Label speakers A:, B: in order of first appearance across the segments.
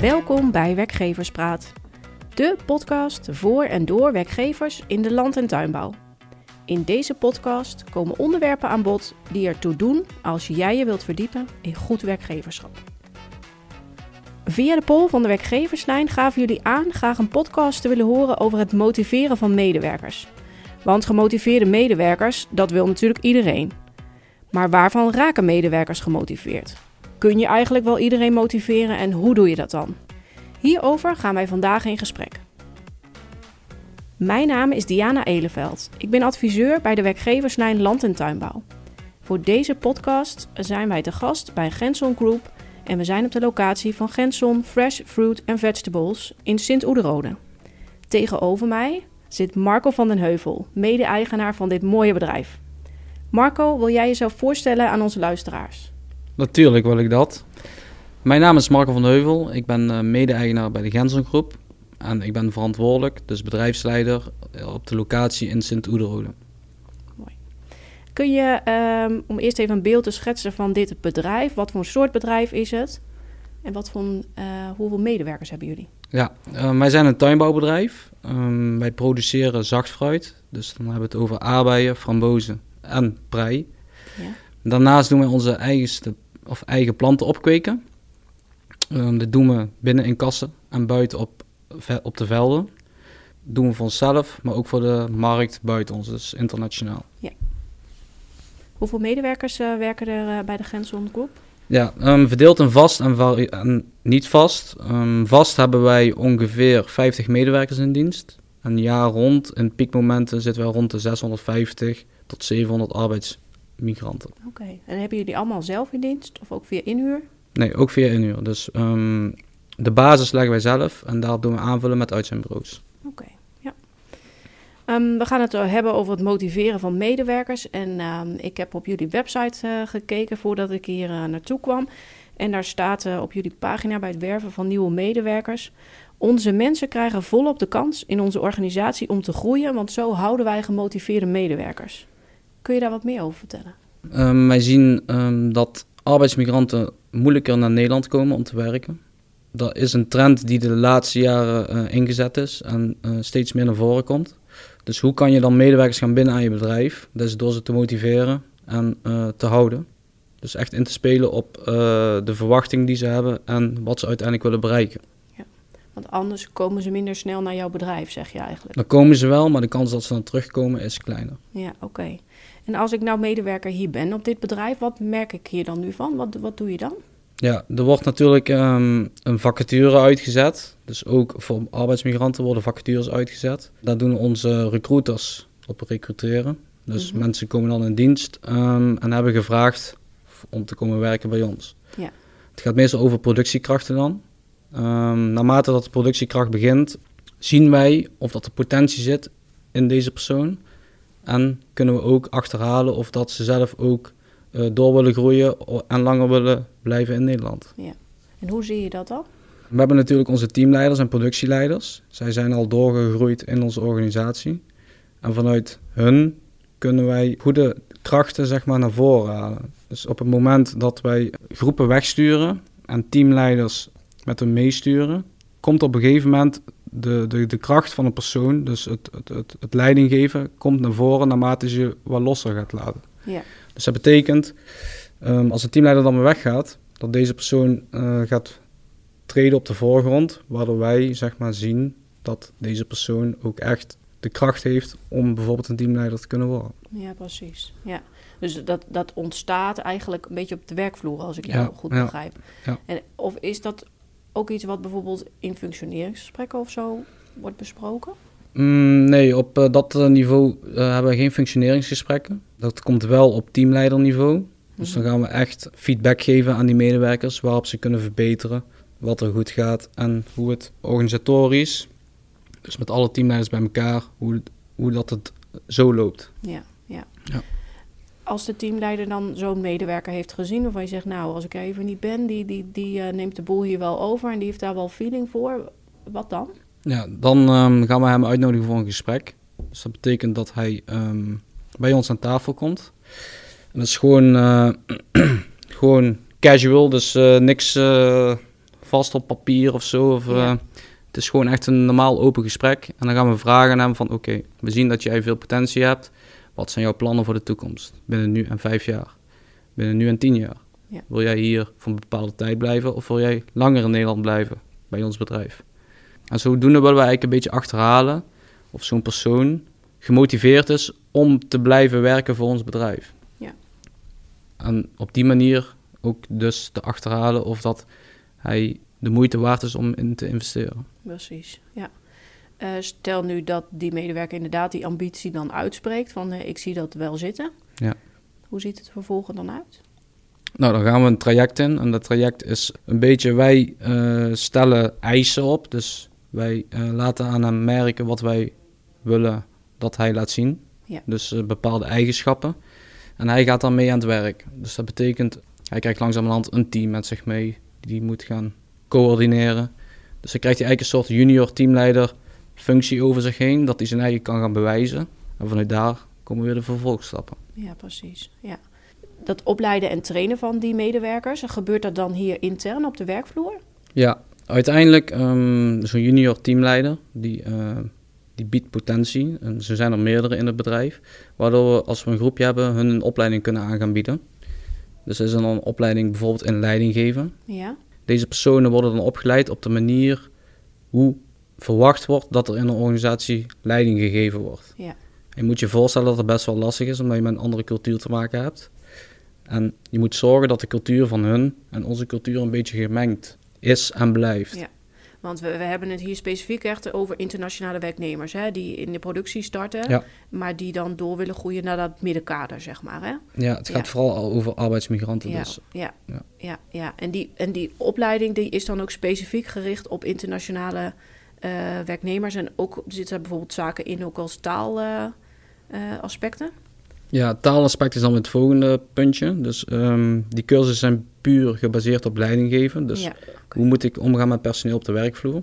A: Welkom bij Werkgeverspraat, de podcast voor en door werkgevers in de land- en tuinbouw. In deze podcast komen onderwerpen aan bod die ertoe doen als jij je wilt verdiepen in goed werkgeverschap. Via de poll van de werkgeverslijn gaven jullie aan graag een podcast te willen horen over het motiveren van medewerkers. Want gemotiveerde medewerkers, dat wil natuurlijk iedereen. Maar waarvan raken medewerkers gemotiveerd? Kun je eigenlijk wel iedereen motiveren en hoe doe je dat dan? Hierover gaan wij vandaag in gesprek. Mijn naam is Diana Eleveld. Ik ben adviseur bij de werkgeverslijn Land en Tuinbouw. Voor deze podcast zijn wij te gast bij Genson Group en we zijn op de locatie van Genson Fresh Fruit and Vegetables in Sint-Oederode. Tegenover mij zit Marco van den Heuvel, mede-eigenaar van dit mooie bedrijf. Marco, wil jij jezelf voorstellen aan onze luisteraars?
B: Natuurlijk wil ik dat. Mijn naam is Marco van Heuvel. Ik ben uh, mede-eigenaar bij de Genson Groep. En ik ben verantwoordelijk, dus bedrijfsleider, eh, op de locatie in Sint-Oederode.
A: Mooi. Kun je, um, om eerst even een beeld te schetsen van dit bedrijf, wat voor een soort bedrijf is het? En wat voor, uh, hoeveel medewerkers hebben jullie?
B: Ja, uh, wij zijn een tuinbouwbedrijf. Um, wij produceren zacht fruit. Dus dan hebben we het over aardbeien, frambozen en prei. Ja. Daarnaast doen we onze eigenste, of eigen planten opkweken. Um, dit doen we binnen in kassen en buiten op, op de velden. Dat doen we voor onszelf, maar ook voor de markt buiten ons, dus internationaal. Ja.
A: Hoeveel medewerkers uh, werken er uh, bij de Groep?
B: Ja, um, verdeeld in vast en, en niet vast. Um, vast hebben wij ongeveer 50 medewerkers in dienst. Een jaar rond, in piekmomenten zitten we rond de 650 tot 700 arbeidsmigranten.
A: Oké, okay. en hebben jullie allemaal zelf in dienst of ook via inhuur?
B: Nee, ook via inhuur. Dus um, de basis leggen wij zelf en daarop doen we aanvullen met uitzendbureaus.
A: Oké, okay, ja. Um, we gaan het hebben over het motiveren van medewerkers. En um, ik heb op jullie website uh, gekeken voordat ik hier uh, naartoe kwam. En daar staat uh, op jullie pagina bij het werven van nieuwe medewerkers. Onze mensen krijgen volop de kans in onze organisatie om te groeien, want zo houden wij gemotiveerde medewerkers. Kun je daar wat meer over vertellen?
B: Um, wij zien um, dat arbeidsmigranten moeilijker naar Nederland komen om te werken. Dat is een trend die de laatste jaren uh, ingezet is en uh, steeds meer naar voren komt. Dus hoe kan je dan medewerkers gaan binnen aan je bedrijf? Is door ze te motiveren en uh, te houden. Dus echt in te spelen op de verwachting die ze hebben en wat ze uiteindelijk willen bereiken.
A: Want anders komen ze minder snel naar jouw bedrijf, zeg je eigenlijk.
B: Dan komen ze wel, maar de kans dat ze dan terugkomen is kleiner.
A: Ja, oké. Okay. En als ik nou medewerker hier ben op dit bedrijf, wat merk ik hier dan nu van? Wat, wat doe je dan?
B: Ja, er wordt natuurlijk um, een vacature uitgezet. Dus ook voor arbeidsmigranten worden vacatures uitgezet. Daar doen onze recruiters op recruteren. Dus mm -hmm. mensen komen dan in dienst um, en hebben gevraagd om te komen werken bij ons. Ja. Het gaat meestal over productiekrachten dan. Um, naarmate dat de productiekracht begint, zien wij of dat er potentie zit in deze persoon. En kunnen we ook achterhalen of dat ze zelf ook uh, door willen groeien en langer willen blijven in Nederland.
A: Ja. En hoe zie je dat dan?
B: We hebben natuurlijk onze teamleiders en productieleiders. Zij zijn al doorgegroeid in onze organisatie. En vanuit hun kunnen wij goede krachten zeg maar, naar voren halen. Dus op het moment dat wij groepen wegsturen en teamleiders met hem meesturen, komt op een gegeven moment de, de, de kracht van een persoon, dus het, het, het, het leiding geven, komt naar voren naarmate je wat losser gaat laten. Ja. Dus dat betekent, um, als de teamleider dan weer weggaat, dat deze persoon uh, gaat treden op de voorgrond, waardoor wij zeg maar zien dat deze persoon ook echt de kracht heeft om bijvoorbeeld een teamleider te kunnen worden.
A: Ja, precies. Ja. Dus dat, dat ontstaat eigenlijk een beetje op de werkvloer, als ik jou ja, goed begrijp. Ja. En, of is dat ook iets wat bijvoorbeeld in functioneringsgesprekken of zo wordt besproken?
B: Mm, nee, op uh, dat niveau uh, hebben we geen functioneringsgesprekken. Dat komt wel op teamleiderniveau. Dus dan gaan we echt feedback geven aan die medewerkers waarop ze kunnen verbeteren, wat er goed gaat en hoe het organisatorisch, dus met alle teamleiders bij elkaar, hoe, hoe dat het zo loopt.
A: Ja, ja. ja als de teamleider dan zo'n medewerker heeft gezien, waarvan je zegt, nou, als ik er even niet ben, die, die, die uh, neemt de boel hier wel over en die heeft daar wel feeling voor, wat dan?
B: Ja, dan um, gaan we hem uitnodigen voor een gesprek. Dus dat betekent dat hij um, bij ons aan tafel komt. En dat is gewoon, uh, gewoon casual, dus uh, niks vast op papier of zo. Of,
A: Ja.
B: eh, het is gewoon echt een normaal open gesprek. En dan gaan we vragen aan hem van, oké, we zien dat jij veel potentie hebt. Wat zijn jouw plannen voor de toekomst? Binnen nu en vijf jaar? Binnen nu en tien jaar?
A: Ja.
B: Wil jij hier voor een bepaalde tijd blijven? Of wil jij langer in Nederland blijven bij ons bedrijf? En zodoende willen we eigenlijk een beetje achterhalen of zo'n persoon gemotiveerd is om te blijven werken voor ons bedrijf.
A: Ja.
B: En op die manier ook dus te achterhalen of dat hij de moeite waard is om in te investeren.
A: Precies, ja. Eh, stel nu dat die medewerker inderdaad die ambitie dan uitspreekt van eh, ik zie dat wel zitten.
B: Ja.
A: Hoe ziet het vervolgens dan uit?
B: Nou, dan gaan we een traject in. En dat traject is een beetje, wij eh, stellen eisen op. Dus wij laten aan hem merken wat wij willen dat hij laat zien.
A: Ja.
B: Dus bepaalde eigenschappen. En hij gaat dan mee aan het werk. Dus dat betekent, hij krijgt langzamerhand een team met zich mee. Die moet gaan coördineren. Dus dan krijgt hij eigenlijk een soort junior teamleider functie over zich heen. Dat hij zijn eigen kan gaan bewijzen. En vanuit daar komen weer de vervolgstappen.
A: Ja, precies. Ja. Dat opleiden en trainen van die medewerkers, gebeurt dat dan hier intern op de werkvloer?
B: Ja, uiteindelijk um, zo'n junior teamleider, die, uh, die biedt potentie. En zo zijn er meerdere in het bedrijf. Waardoor we, als we een groepje hebben, hun een opleiding kunnen aan gaan bieden. Dus is dan een opleiding bijvoorbeeld in leiding geven.
A: Ja.
B: Deze personen worden dan opgeleid op de manier hoe verwacht wordt dat er in een organisatie leiding gegeven wordt.
A: Ja.
B: Je moet je voorstellen dat het best wel lastig is omdat je met een andere cultuur te maken hebt. En je moet zorgen dat de cultuur van hun en onze cultuur een beetje gemengd is en blijft.
A: Ja. Want we, we hebben het hier specifiek echt over internationale werknemers, hè, die in de productie starten,
B: Ja.
A: maar die dan door willen groeien naar dat middenkader, zeg maar. Hè?
B: Ja, het gaat
A: Ja.
B: vooral al over arbeidsmigranten.
A: Ja,
B: Dus.
A: ja,
B: Ja.
A: ja. ja, En, die, en die opleiding die is dan ook specifiek gericht op internationale eh, werknemers. En ook zitten er bijvoorbeeld zaken in, ook als taalaspecten.
B: Ja, taalaspect is dan het volgende puntje. Dus ehm, die cursussen zijn puur gebaseerd op leiding geven. Dus
A: ja,
B: hoe moet ik omgaan met personeel op de werkvloer?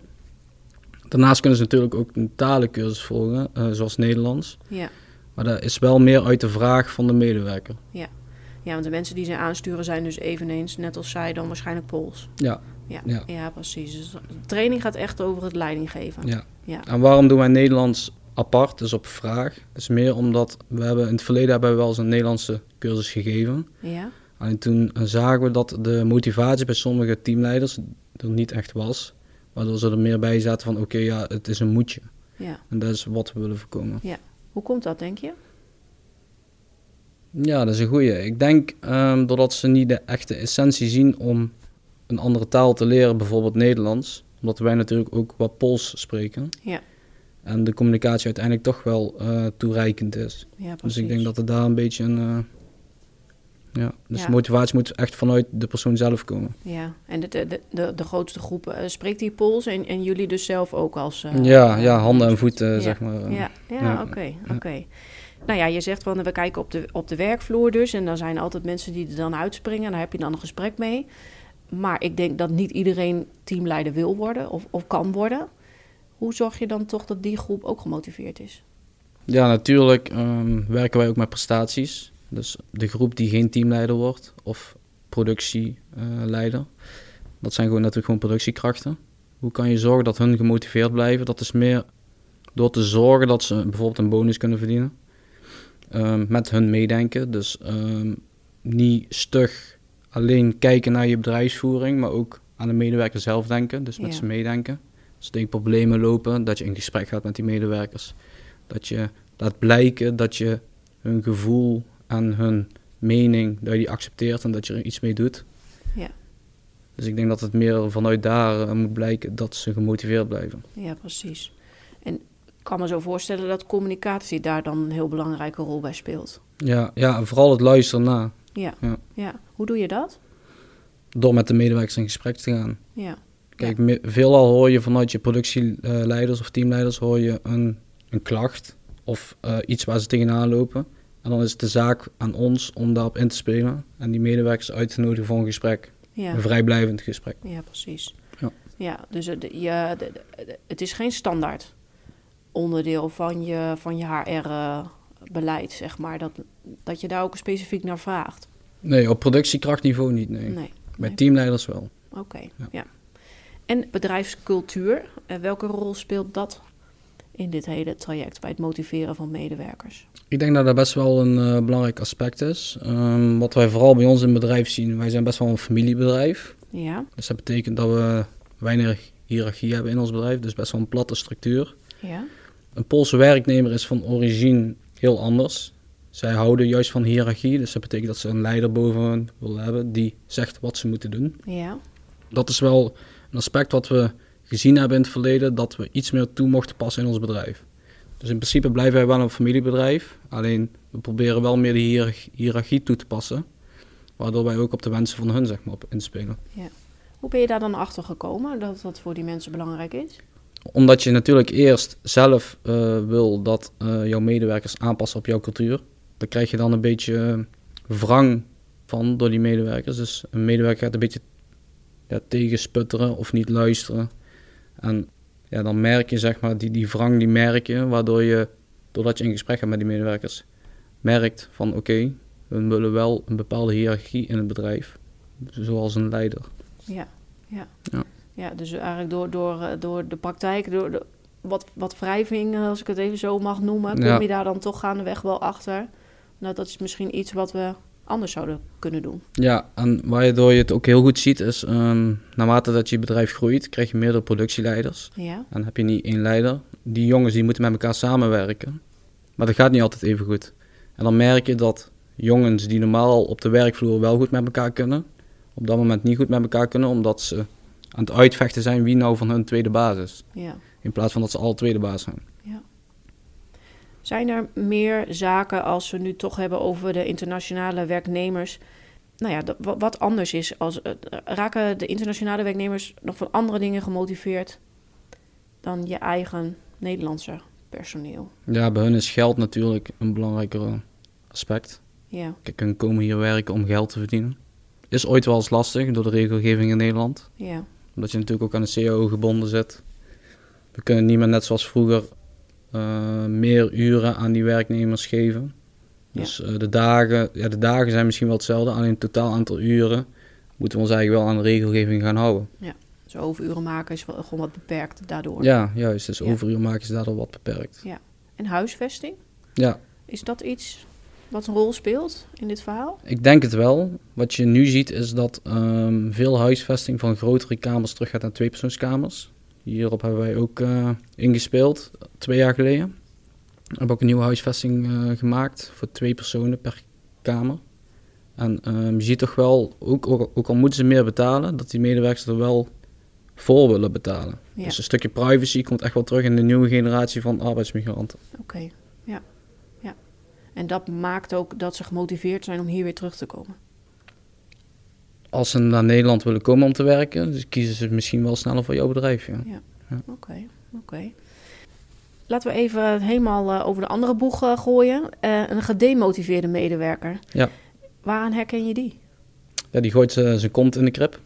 B: Daarnaast kunnen ze natuurlijk ook een talencursus volgen, eh, zoals Nederlands.
A: ja,
B: Maar dat is wel meer uit de vraag van de medewerker.
A: ja, want de mensen die ze aansturen zijn dus eveneens, net als zij, dan waarschijnlijk Pools.
B: Ja,
A: Ja, ja.
B: Ja.
A: precies. Dus de training gaat echt over het leiding geven.
B: ja.
A: Ja,
B: En waarom doen wij Nederlands apart, dus op vraag? Dat is meer omdat we hebben in het verleden hebben we wel eens een Nederlandse cursus gegeven.
A: ja,
B: En toen eh, zagen we dat de motivatie bij sommige teamleiders er niet echt was. Waardoor ze er meer bij zaten van oké, ja, het is een moetje.
A: ja.
B: En dat is wat we willen voorkomen.
A: Hoe komt dat, denk je?
B: Ja, dat is een goeie. Ik denk ehm, doordat ze niet de echte essentie zien om een andere taal te leren, bijvoorbeeld Nederlands. Omdat wij natuurlijk ook wat Pools spreken.
A: Ja.
B: En de communicatie uiteindelijk toch wel eh, toereikend is.
A: Ja.
B: Dus ik denk dat er daar een beetje een... eh, ja, dus
A: Ja.
B: motivatie moet echt vanuit de persoon zelf komen.
A: Ja, en de, de, de, de grootste groep eh, spreekt die Pools en, en jullie dus zelf ook als...
B: ja, ja, handen en voeten, zeg maar.
A: Ja, ja, oké, oké. Nou ja, je zegt van we kijken op de, op de werkvloer dus. En dan zijn er altijd mensen die er dan uitspringen. En daar heb je dan een gesprek mee. Maar ik denk dat niet iedereen teamleider wil worden of, of kan worden. Hoe zorg je dan toch dat die groep ook gemotiveerd is?
B: Ja, natuurlijk ehm, werken wij ook met prestaties. Dus de groep die geen teamleider wordt of productieleider, dat zijn gewoon natuurlijk gewoon productiekrachten. Hoe kan je zorgen dat hun gemotiveerd blijven? Dat is meer door te zorgen dat ze bijvoorbeeld een bonus kunnen verdienen. Ehm, met hun meedenken. Dus ehm, niet stug alleen kijken naar je bedrijfsvoering, maar ook aan de medewerker zelf denken. Dus met
A: Ja.
B: ze meedenken. Als er problemen lopen, dat je in gesprek gaat met die medewerkers. Dat je laat blijken dat je hun gevoel en hun mening, dat je die accepteert en dat je er iets mee doet.
A: Ja.
B: Dus ik denk dat het meer vanuit daar eh, moet blijken dat ze gemotiveerd blijven.
A: Ja, precies. En ik kan me zo voorstellen dat communicatie daar dan een heel belangrijke rol bij speelt.
B: Ja, ja en vooral het luisteren na.
A: Ja,
B: Ja.
A: ja. Hoe doe je dat?
B: Door met de medewerkers in gesprek te gaan.
A: Ja,
B: Kijk, veelal hoor je vanuit je productieleiders of teamleiders hoor je een, een klacht of eh, iets waar ze tegenaan lopen. En dan is het de zaak aan ons om daarop in te spelen en die medewerkers uit te nodigen voor een gesprek.
A: ja.
B: Een vrijblijvend gesprek.
A: Ja, precies.
B: Ja.
A: Ja, dus het, het is geen standaard onderdeel van je, van je HR-beleid, zeg maar. Dat, dat je daar ook specifiek naar vraagt.
B: Nee, op productiekrachtniveau niet, nee.
A: Nee.
B: Bij
A: nee.
B: teamleiders wel.
A: Oké,
B: Ja.
A: ja. En bedrijfscultuur, uh, welke rol speelt dat in dit hele traject bij het motiveren van medewerkers?
B: Ik denk dat dat best wel een uh, belangrijk aspect is. Um, wat wij vooral bij ons in het bedrijf zien, wij zijn best wel een familiebedrijf.
A: Ja.
B: Dus dat betekent dat we weinig hiërarchie hebben in ons bedrijf, dus best wel een platte structuur.
A: Ja.
B: Een Poolse werknemer is van origine heel anders. Zij houden juist van hiërarchie, dus dat betekent dat ze een leider boven hen willen hebben die zegt wat ze moeten doen.
A: Ja.
B: Dat is wel een aspect wat we gezien hebben in het verleden, dat we iets meer toe mochten passen in ons bedrijf. Dus in principe blijven wij wel een familiebedrijf, alleen we proberen wel meer de hiërarchie toe te passen, waardoor wij ook op de wensen van hun zeg maar, op inspelen.
A: Ja. Hoe ben je daar dan achter gekomen dat dat voor die mensen belangrijk is?
B: Omdat je natuurlijk eerst zelf uh, wil dat uh, jouw medewerkers aanpassen op jouw cultuur. Daar krijg je dan een beetje wrang van door die medewerkers. Dus een medewerker gaat een beetje ja, tegensputteren of niet luisteren. En ja, dan merk je zeg maar, die, die wrang die merk je, waardoor je, doordat je in gesprek gaat met die medewerkers, merkt van oké, okay, we willen wel een bepaalde hiërarchie in het bedrijf, zoals een leider.
A: Ja, ja.
B: Ja,
A: ja dus eigenlijk door, door, door de praktijk, door de, wat, wat wrijving, als ik het even zo mag noemen, kom
B: Ja.
A: je daar dan toch gaandeweg wel achter. Nou, dat is misschien iets wat we anders zouden kunnen doen.
B: Ja, en waardoor je het ook heel goed ziet is, ehm, naarmate dat je bedrijf groeit, krijg je meerdere productieleiders.
A: Ja,
B: En dan heb je niet één leider. Die jongens die moeten met elkaar samenwerken. Maar dat gaat niet altijd even goed. En dan merk je dat jongens die normaal op de werkvloer wel goed met elkaar kunnen, op dat moment niet goed met elkaar kunnen, omdat ze aan het uitvechten zijn wie nou van hun tweede baas is.
A: ja.
B: In plaats van dat ze alle tweede baas zijn.
A: Zijn er meer zaken als we nu toch hebben over de internationale werknemers? Nou ja, wat anders is. Als, eh, raken de internationale werknemers nog van andere dingen gemotiveerd dan je eigen Nederlandse personeel?
B: Ja, bij hun is geld natuurlijk een belangrijker aspect.
A: Ja,
B: Kijk, hun komen hier werken om geld te verdienen. Is ooit wel eens lastig door de regelgeving in Nederland.
A: ja,
B: Omdat je natuurlijk ook aan de CAO gebonden zit. We kunnen niet meer net zoals vroeger eh, meer uren aan die werknemers geven. Dus eh, de, dagen, ja, de dagen zijn misschien wel hetzelfde, alleen het totaal aantal uren moeten we ons eigenlijk wel aan de regelgeving gaan houden.
A: dus overuren maken is wel gewoon wat beperkt daardoor.
B: Ja, juist. Dus
A: Ja.
B: overuur maken is daardoor wat beperkt.
A: En huisvesting?
B: Ja,
A: Is dat iets wat een rol speelt in dit verhaal?
B: ik denk het wel. Wat je nu ziet is dat ehm, veel huisvesting van grotere kamers teruggaat naar tweepersoonskamers. Hierop hebben wij ook eh, ingespeeld, twee jaar geleden. We hebben ook een nieuwe huisvesting eh, gemaakt voor twee personen per kamer. En ehm, je ziet toch wel, ook, ook, ook al moeten ze meer betalen, dat die medewerkers er wel voor willen betalen.
A: Ja,
B: Dus een stukje privacy komt echt wel terug in de nieuwe generatie van arbeidsmigranten.
A: oké. Ja. En dat maakt ook dat ze gemotiveerd zijn om hier weer terug te komen.
B: Als ze naar Nederland willen komen om te werken, dus kiezen ze misschien wel sneller voor jouw bedrijf. Ja.
A: Oké, oké. Laten we even helemaal eh, over de andere boeg eh, gooien. Eh, een gedemotiveerde medewerker.
B: Ja.
A: Waaraan herken je die?
B: Ja, die gooit zijn kont in de krip.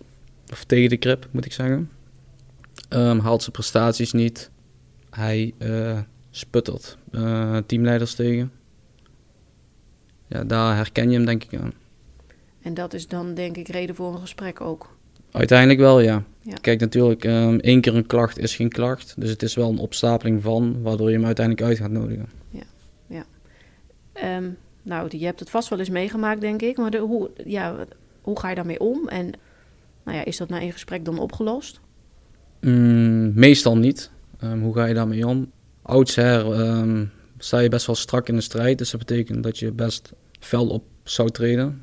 B: Of tegen de krip, moet ik zeggen. Ehm, haalt zijn prestaties niet. Hij eh, sputtert teamleiders tegen. Ja, daar herken je hem denk ik aan.
A: En dat is dan denk ik reden voor een gesprek ook.
B: Uiteindelijk wel, ja.
A: Ja.
B: Kijk, natuurlijk, ehm, één keer een klacht is geen klacht. Dus het is wel een opstapeling van, waardoor je hem uiteindelijk uit gaat nodigen.
A: Ehm, nou, je hebt het vast wel eens meegemaakt, denk ik. Maar de, hoe, ja, hoe ga je daarmee om? En nou ja, is dat na één gesprek dan opgelost?
B: Mm, meestal niet. Ehm, hoe ga je daarmee om? Oudsher sta je best wel strak in de strijd. Dus dat betekent dat je best fel op zou treden.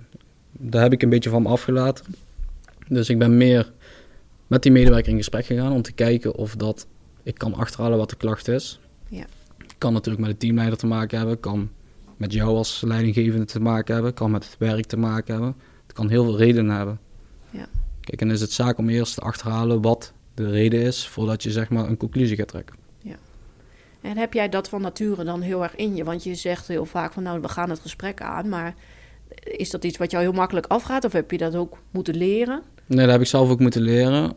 B: Daar heb ik een beetje van me afgelaten. Dus ik ben meer met die medewerker in gesprek gegaan om te kijken of dat ik kan achterhalen wat de klacht is.
A: Ja.
B: Kan natuurlijk met de teamleider te maken hebben, kan met jou als leidinggevende te maken hebben, kan met het werk te maken hebben. Het kan heel veel redenen hebben.
A: Ja.
B: Kijk, en is het zaak om eerst te achterhalen wat de reden is voordat je zeg maar een conclusie gaat trekken.
A: En heb jij dat van nature dan heel erg in je? Want je zegt heel vaak van nou, we gaan het gesprek aan. Maar is dat iets wat jou heel makkelijk afgaat? Of heb je dat ook moeten leren?
B: Nee, dat heb ik zelf ook moeten leren.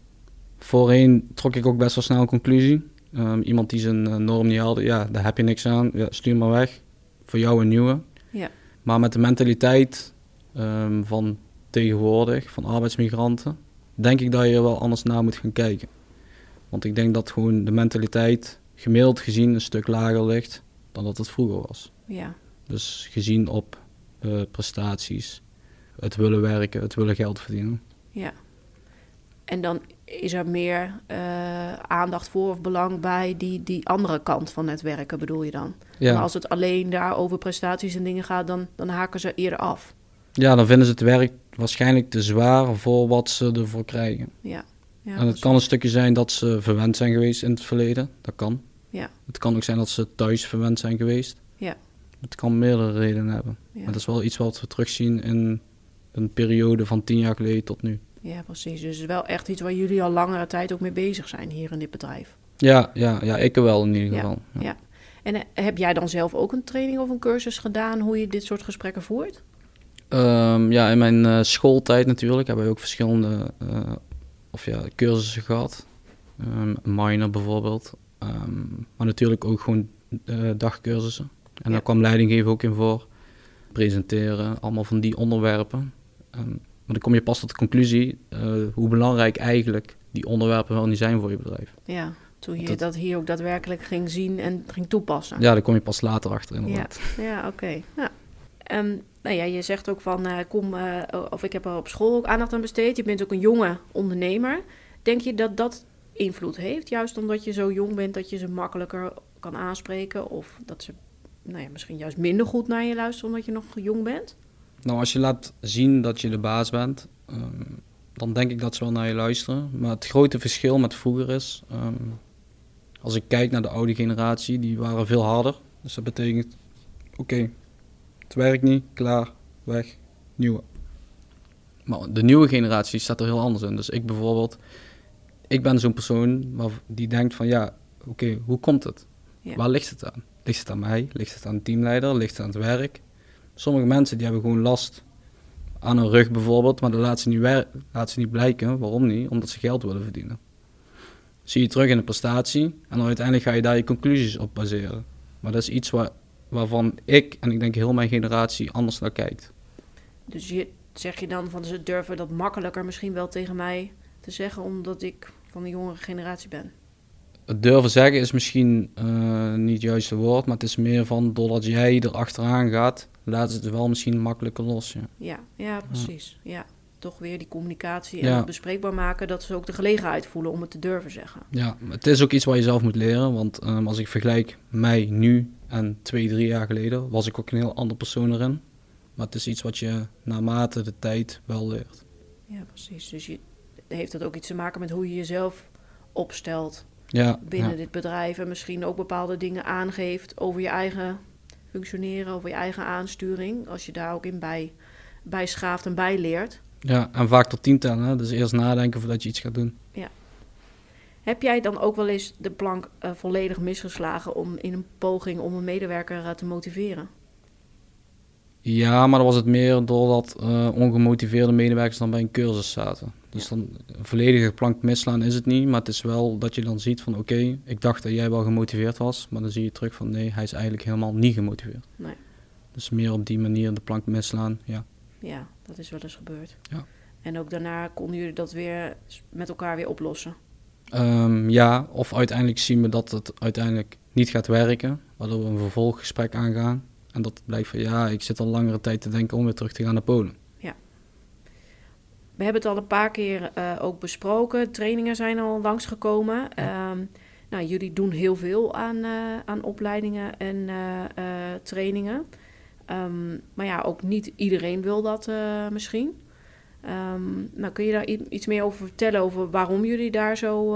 B: Voorheen trok ik ook best wel snel een conclusie. Ehm, iemand die zijn eh, norm niet haalde, ja, daar heb je niks aan. Ja, stuur maar weg. Voor jou een nieuwe.
A: Ja.
B: Maar met de mentaliteit ehm, van tegenwoordig, van arbeidsmigranten, denk ik dat je er wel anders naar moet gaan kijken. Want ik denk dat gewoon de mentaliteit gemiddeld gezien een stuk lager ligt dan dat het vroeger was.
A: Ja,
B: Dus gezien op eh, prestaties, het willen werken, het willen geld verdienen.
A: ja. En dan is er meer eh, aandacht voor of belang bij die, die andere kant van het werken, bedoel je dan? Maar
B: Ja,
A: als het alleen daar over prestaties en dingen gaat, dan, dan haken ze eerder af.
B: ja dan vinden ze het werk waarschijnlijk te zwaar voor wat ze ervoor krijgen.
A: Ja. ja
B: en het kan een stukje zijn dat ze verwend zijn geweest in het verleden. Dat kan.
A: Ja.
B: Het kan ook zijn dat ze thuis verwend zijn geweest.
A: Ja.
B: Het kan meerdere redenen hebben.
A: ja.
B: Maar dat is wel iets wat we terugzien in een periode van tien jaar geleden tot nu.
A: ja, precies. Dus het is wel echt iets waar jullie al langere tijd ook mee bezig zijn hier in dit bedrijf.
B: Ja, ja, ja ik wel in ieder geval. Ja.
A: ja. En eh, heb jij dan zelf ook een training of een cursus gedaan hoe je dit soort gesprekken voert?
B: Ehm, ja, in mijn eh, schooltijd natuurlijk hebben we ook verschillende eh, of ja, cursussen gehad. Ehm minor bijvoorbeeld. Ehm, maar natuurlijk ook gewoon eh, dagcursussen. En
A: Ja.
B: daar kwam leidinggeven ook in voor. Presenteren, allemaal van die onderwerpen. Ehm, maar dan kom je pas tot de conclusie eh, hoe belangrijk eigenlijk die onderwerpen wel niet zijn voor je bedrijf.
A: Ja, toen je
B: Dat-
A: dat hier ook daadwerkelijk ging zien en ging toepassen.
B: Ja, daar kom je pas later achter inderdaad.
A: Ja, oké. Ja. Ehm, nou ja, je zegt ook van, eh, kom, of ik heb er op school ook aandacht aan besteed. Je bent ook een jonge ondernemer. Denk je dat dat invloed heeft? Juist omdat je zo jong bent, dat je ze makkelijker kan aanspreken? Of dat ze nou ja, misschien juist minder goed naar je luisteren omdat je nog jong bent?
B: Nou, als je laat zien dat je de baas bent, ehm, dan denk ik dat ze wel naar je luisteren. Maar het grote verschil met vroeger is, ehm, als ik kijk naar de oude generatie, die waren veel harder. Dus dat betekent, oké, het werkt niet, klaar, weg, nieuwe. Maar de nieuwe generatie staat er heel anders in. Dus ik bijvoorbeeld, ik ben zo'n persoon die denkt van, ja, oké, hoe komt het?
A: Ja.
B: Waar ligt het aan? Ligt het aan mij? Ligt het aan de teamleider? Ligt het aan het werk? Sommige mensen die hebben gewoon last aan hun rug bijvoorbeeld, maar dat laten ze niet, laten ze niet blijken. Waarom niet? Omdat ze geld willen verdienen. Zie je terug in de prestatie en dan uiteindelijk ga je daar je conclusies op baseren. Maar dat is iets waar, waarvan ik en ik denk heel mijn generatie anders naar kijkt.
A: Dus je, zeg je dan van ze durven dat makkelijker misschien wel tegen mij te zeggen, omdat ik van de jongere generatie ben?
B: Het durven zeggen is misschien eh, niet het juiste woord, maar het is meer van doordat jij er achteraan gaat, laat het wel misschien makkelijker los. Ja.
A: Ja, ja precies. Ja. Toch weer die communicatie en
B: Ja.
A: het bespreekbaar maken, dat ze ook de gelegenheid voelen om het te durven zeggen.
B: Ja, het is ook iets waar je zelf moet leren. Want ehm, als ik vergelijk mij nu en twee, drie jaar geleden, was ik ook een heel ander persoon erin. Maar het is iets wat je naarmate de tijd wel leert.
A: Ja, precies. Dus je, heeft dat ook iets te maken met hoe je jezelf opstelt
B: Ja,
A: binnen
B: ja.
A: dit bedrijf en misschien ook bepaalde dingen aangeeft over je eigen functioneren, over je eigen aansturing, als je daar ook in bij, bij schaaft en bij leert.
B: ja, en vaak tot tien tellen. hè. Dus eerst nadenken voordat je iets gaat doen.
A: Heb jij dan ook wel eens de plank eh, volledig misgeslagen om in een poging om een medewerker eh, te motiveren?
B: Ja, maar dan was het meer doordat eh, ongemotiveerde medewerkers dan bij een cursus zaten. Dus dan een volledige plank misslaan is het niet, maar het is wel dat je dan ziet van oké, ik dacht dat jij wel gemotiveerd was, maar dan zie je terug van nee, hij is eigenlijk helemaal niet gemotiveerd.
A: Nee.
B: Dus meer op die manier de plank misslaan, ja.
A: Ja, dat is wel eens gebeurd.
B: Ja.
A: En ook daarna konden jullie dat weer met elkaar weer oplossen.
B: Ehm, ja, of uiteindelijk zien we dat het uiteindelijk niet gaat werken, waardoor we een vervolggesprek aangaan. En dat blijkt van ja, ik zit al langere tijd te denken om weer terug te gaan naar Polen.
A: We hebben het al een paar keer eh, ook besproken. Trainingen zijn al langsgekomen. Ehm nou, jullie doen heel veel aan, eh, aan opleidingen en eh, trainingen. Ehm, maar ja, ook niet iedereen wil dat misschien. Ehm, nou, kun je daar iets meer over vertellen over waarom jullie daar zo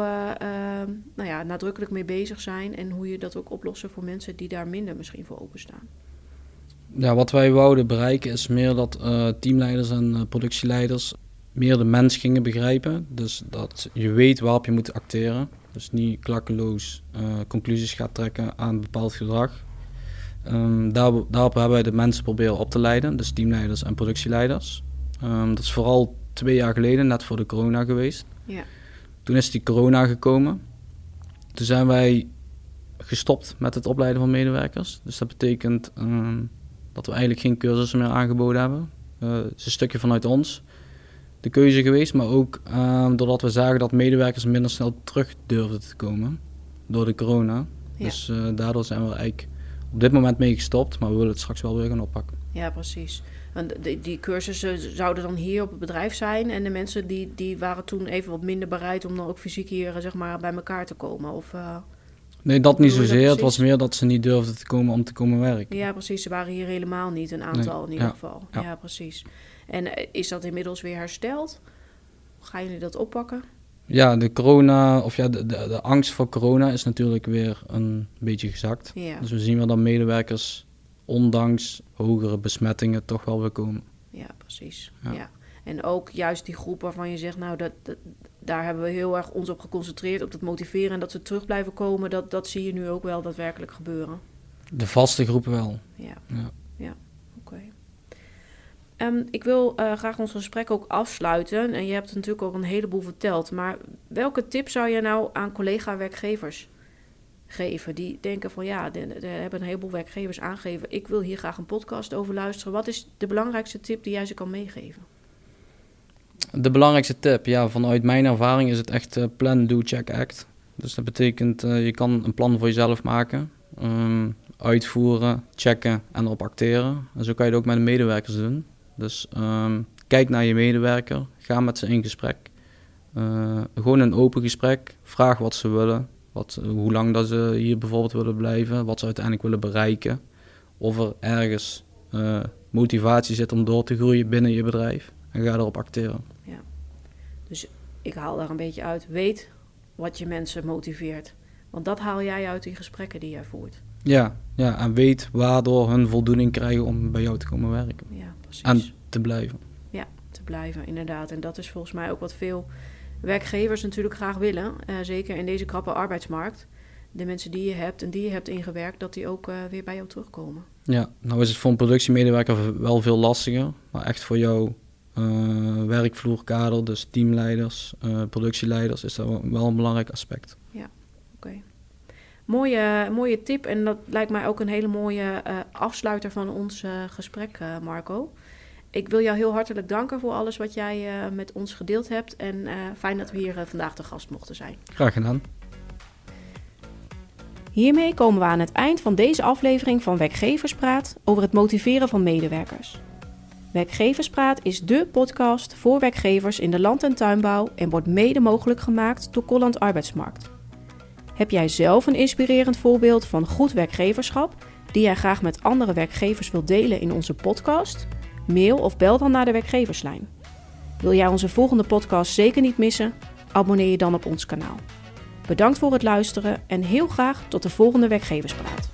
A: nou ja, nadrukkelijk mee bezig zijn en hoe je dat ook oplossen voor mensen die daar minder misschien voor openstaan?
B: Ja, wat wij wouden bereiken is meer dat teamleiders en productieleiders meer de mens gingen begrijpen. Dus dat je weet waarop je moet acteren. Dus niet klakkeloos eh, conclusies gaat trekken aan bepaald gedrag. Ehm, daar, daarop hebben wij de mensen proberen op te leiden, dus teamleiders en productieleiders. Ehm, dat is vooral twee jaar geleden, net voor de corona geweest.
A: Ja.
B: Toen is die corona gekomen. Toen zijn wij gestopt met het opleiden van medewerkers. Dus dat betekent ehm, dat we eigenlijk geen cursussen meer aangeboden hebben. Eh, het is een stukje vanuit ons. De keuze geweest. Maar ook ehm, doordat we zagen dat medewerkers minder snel terug durfden te komen door de corona.
A: Ja.
B: Dus eh, daardoor zijn we eigenlijk op dit moment mee gestopt. Maar we willen het straks wel weer gaan oppakken.
A: Ja, precies. En die, die cursussen zouden dan hier op het bedrijf zijn. En de mensen die, die waren toen even wat minder bereid om dan ook fysiek hier zeg maar, bij elkaar te komen. Of, uh,
B: Nee, dat niet
A: dat
B: zozeer. Het was meer dat ze niet durfden te komen om te komen werken.
A: ja, precies. Ze waren hier helemaal niet, een aantal
B: Nee,
A: in ieder
B: ja,
A: geval. Ja.
B: ja.
A: precies. En eh, is dat inmiddels weer hersteld? Gaan jullie dat oppakken?
B: Ja, de corona, of ja, de, de, de angst voor corona is natuurlijk weer een beetje gezakt.
A: Ja,
B: Dus we zien wel dat medewerkers, ondanks hogere besmettingen, toch wel weer komen.
A: ja precies. Ja. En ook juist die groep waarvan je zegt, nou, dat, dat, daar hebben we heel erg ons op geconcentreerd, op het motiveren en dat ze terug blijven komen. Dat, dat zie je nu ook wel daadwerkelijk gebeuren.
B: De vaste groepen wel.
A: Ja.
B: Ja.
A: Oké. Ehm, ik wil eh, graag ons gesprek ook afsluiten. En je hebt natuurlijk ook een heleboel verteld. Maar welke tip zou je nou aan collega-werkgevers geven? Die denken van ja, er hebben een heleboel werkgevers aangegeven. Ik wil hier graag een podcast over luisteren. Wat is de belangrijkste tip die jij ze kan meegeven?
B: De belangrijkste tip, ja, vanuit mijn ervaring is het echt eh, plan, do, check, act. Dus dat betekent, eh, je kan een plan voor jezelf maken, ehm, uitvoeren, checken en erop acteren. En zo kan je het ook met de medewerkers doen. Dus ehm, kijk naar je medewerker, ga met ze in gesprek. Eh, gewoon een open gesprek, vraag wat ze willen, wat, hoe lang dat ze hier bijvoorbeeld willen blijven, wat ze uiteindelijk willen bereiken. Of er ergens motivatie zit om door te groeien binnen je bedrijf. En ga erop acteren.
A: Ik haal daar een beetje uit. Weet wat je mensen motiveert. Want dat haal jij uit die gesprekken die jij voert.
B: Ja, ja, en weet waardoor hun voldoening krijgen om bij jou te komen werken.
A: Ja, precies.
B: En te blijven.
A: te blijven, inderdaad. En dat is volgens mij ook wat veel werkgevers natuurlijk graag willen. eh, zeker in deze krappe arbeidsmarkt. De mensen die je hebt en die je hebt ingewerkt, dat die ook eh, weer bij jou terugkomen.
B: Ja, nou is het voor een productiemedewerker wel veel lastiger. Maar echt voor jouw eh, werkvloerkader, dus teamleiders, eh, productieleiders, is dat wel- een belangrijk aspect.
A: Oké. Mooie, mooie tip en dat lijkt mij ook een hele mooie eh, afsluiter van ons gesprek, eh, Marco. Ik wil jou heel hartelijk danken voor alles wat jij eh, met ons gedeeld hebt. En eh, fijn dat we hier vandaag te gast mochten zijn.
B: Graag gedaan.
A: Hiermee komen we aan het eind van deze aflevering van Werkgeverspraat over het motiveren van medewerkers. Werkgeverspraat is dé podcast voor werkgevers in de land- en tuinbouw en wordt mede mogelijk gemaakt door Colland Arbeidsmarkt. Heb jij zelf een inspirerend voorbeeld van goed werkgeverschap die jij graag met andere werkgevers wilt delen in onze podcast? Mail of bel dan naar de werkgeverslijn. Wil jij onze volgende podcast zeker niet missen? Abonneer je dan op ons kanaal. Bedankt voor het luisteren en heel graag tot de volgende Werkgeverspraat.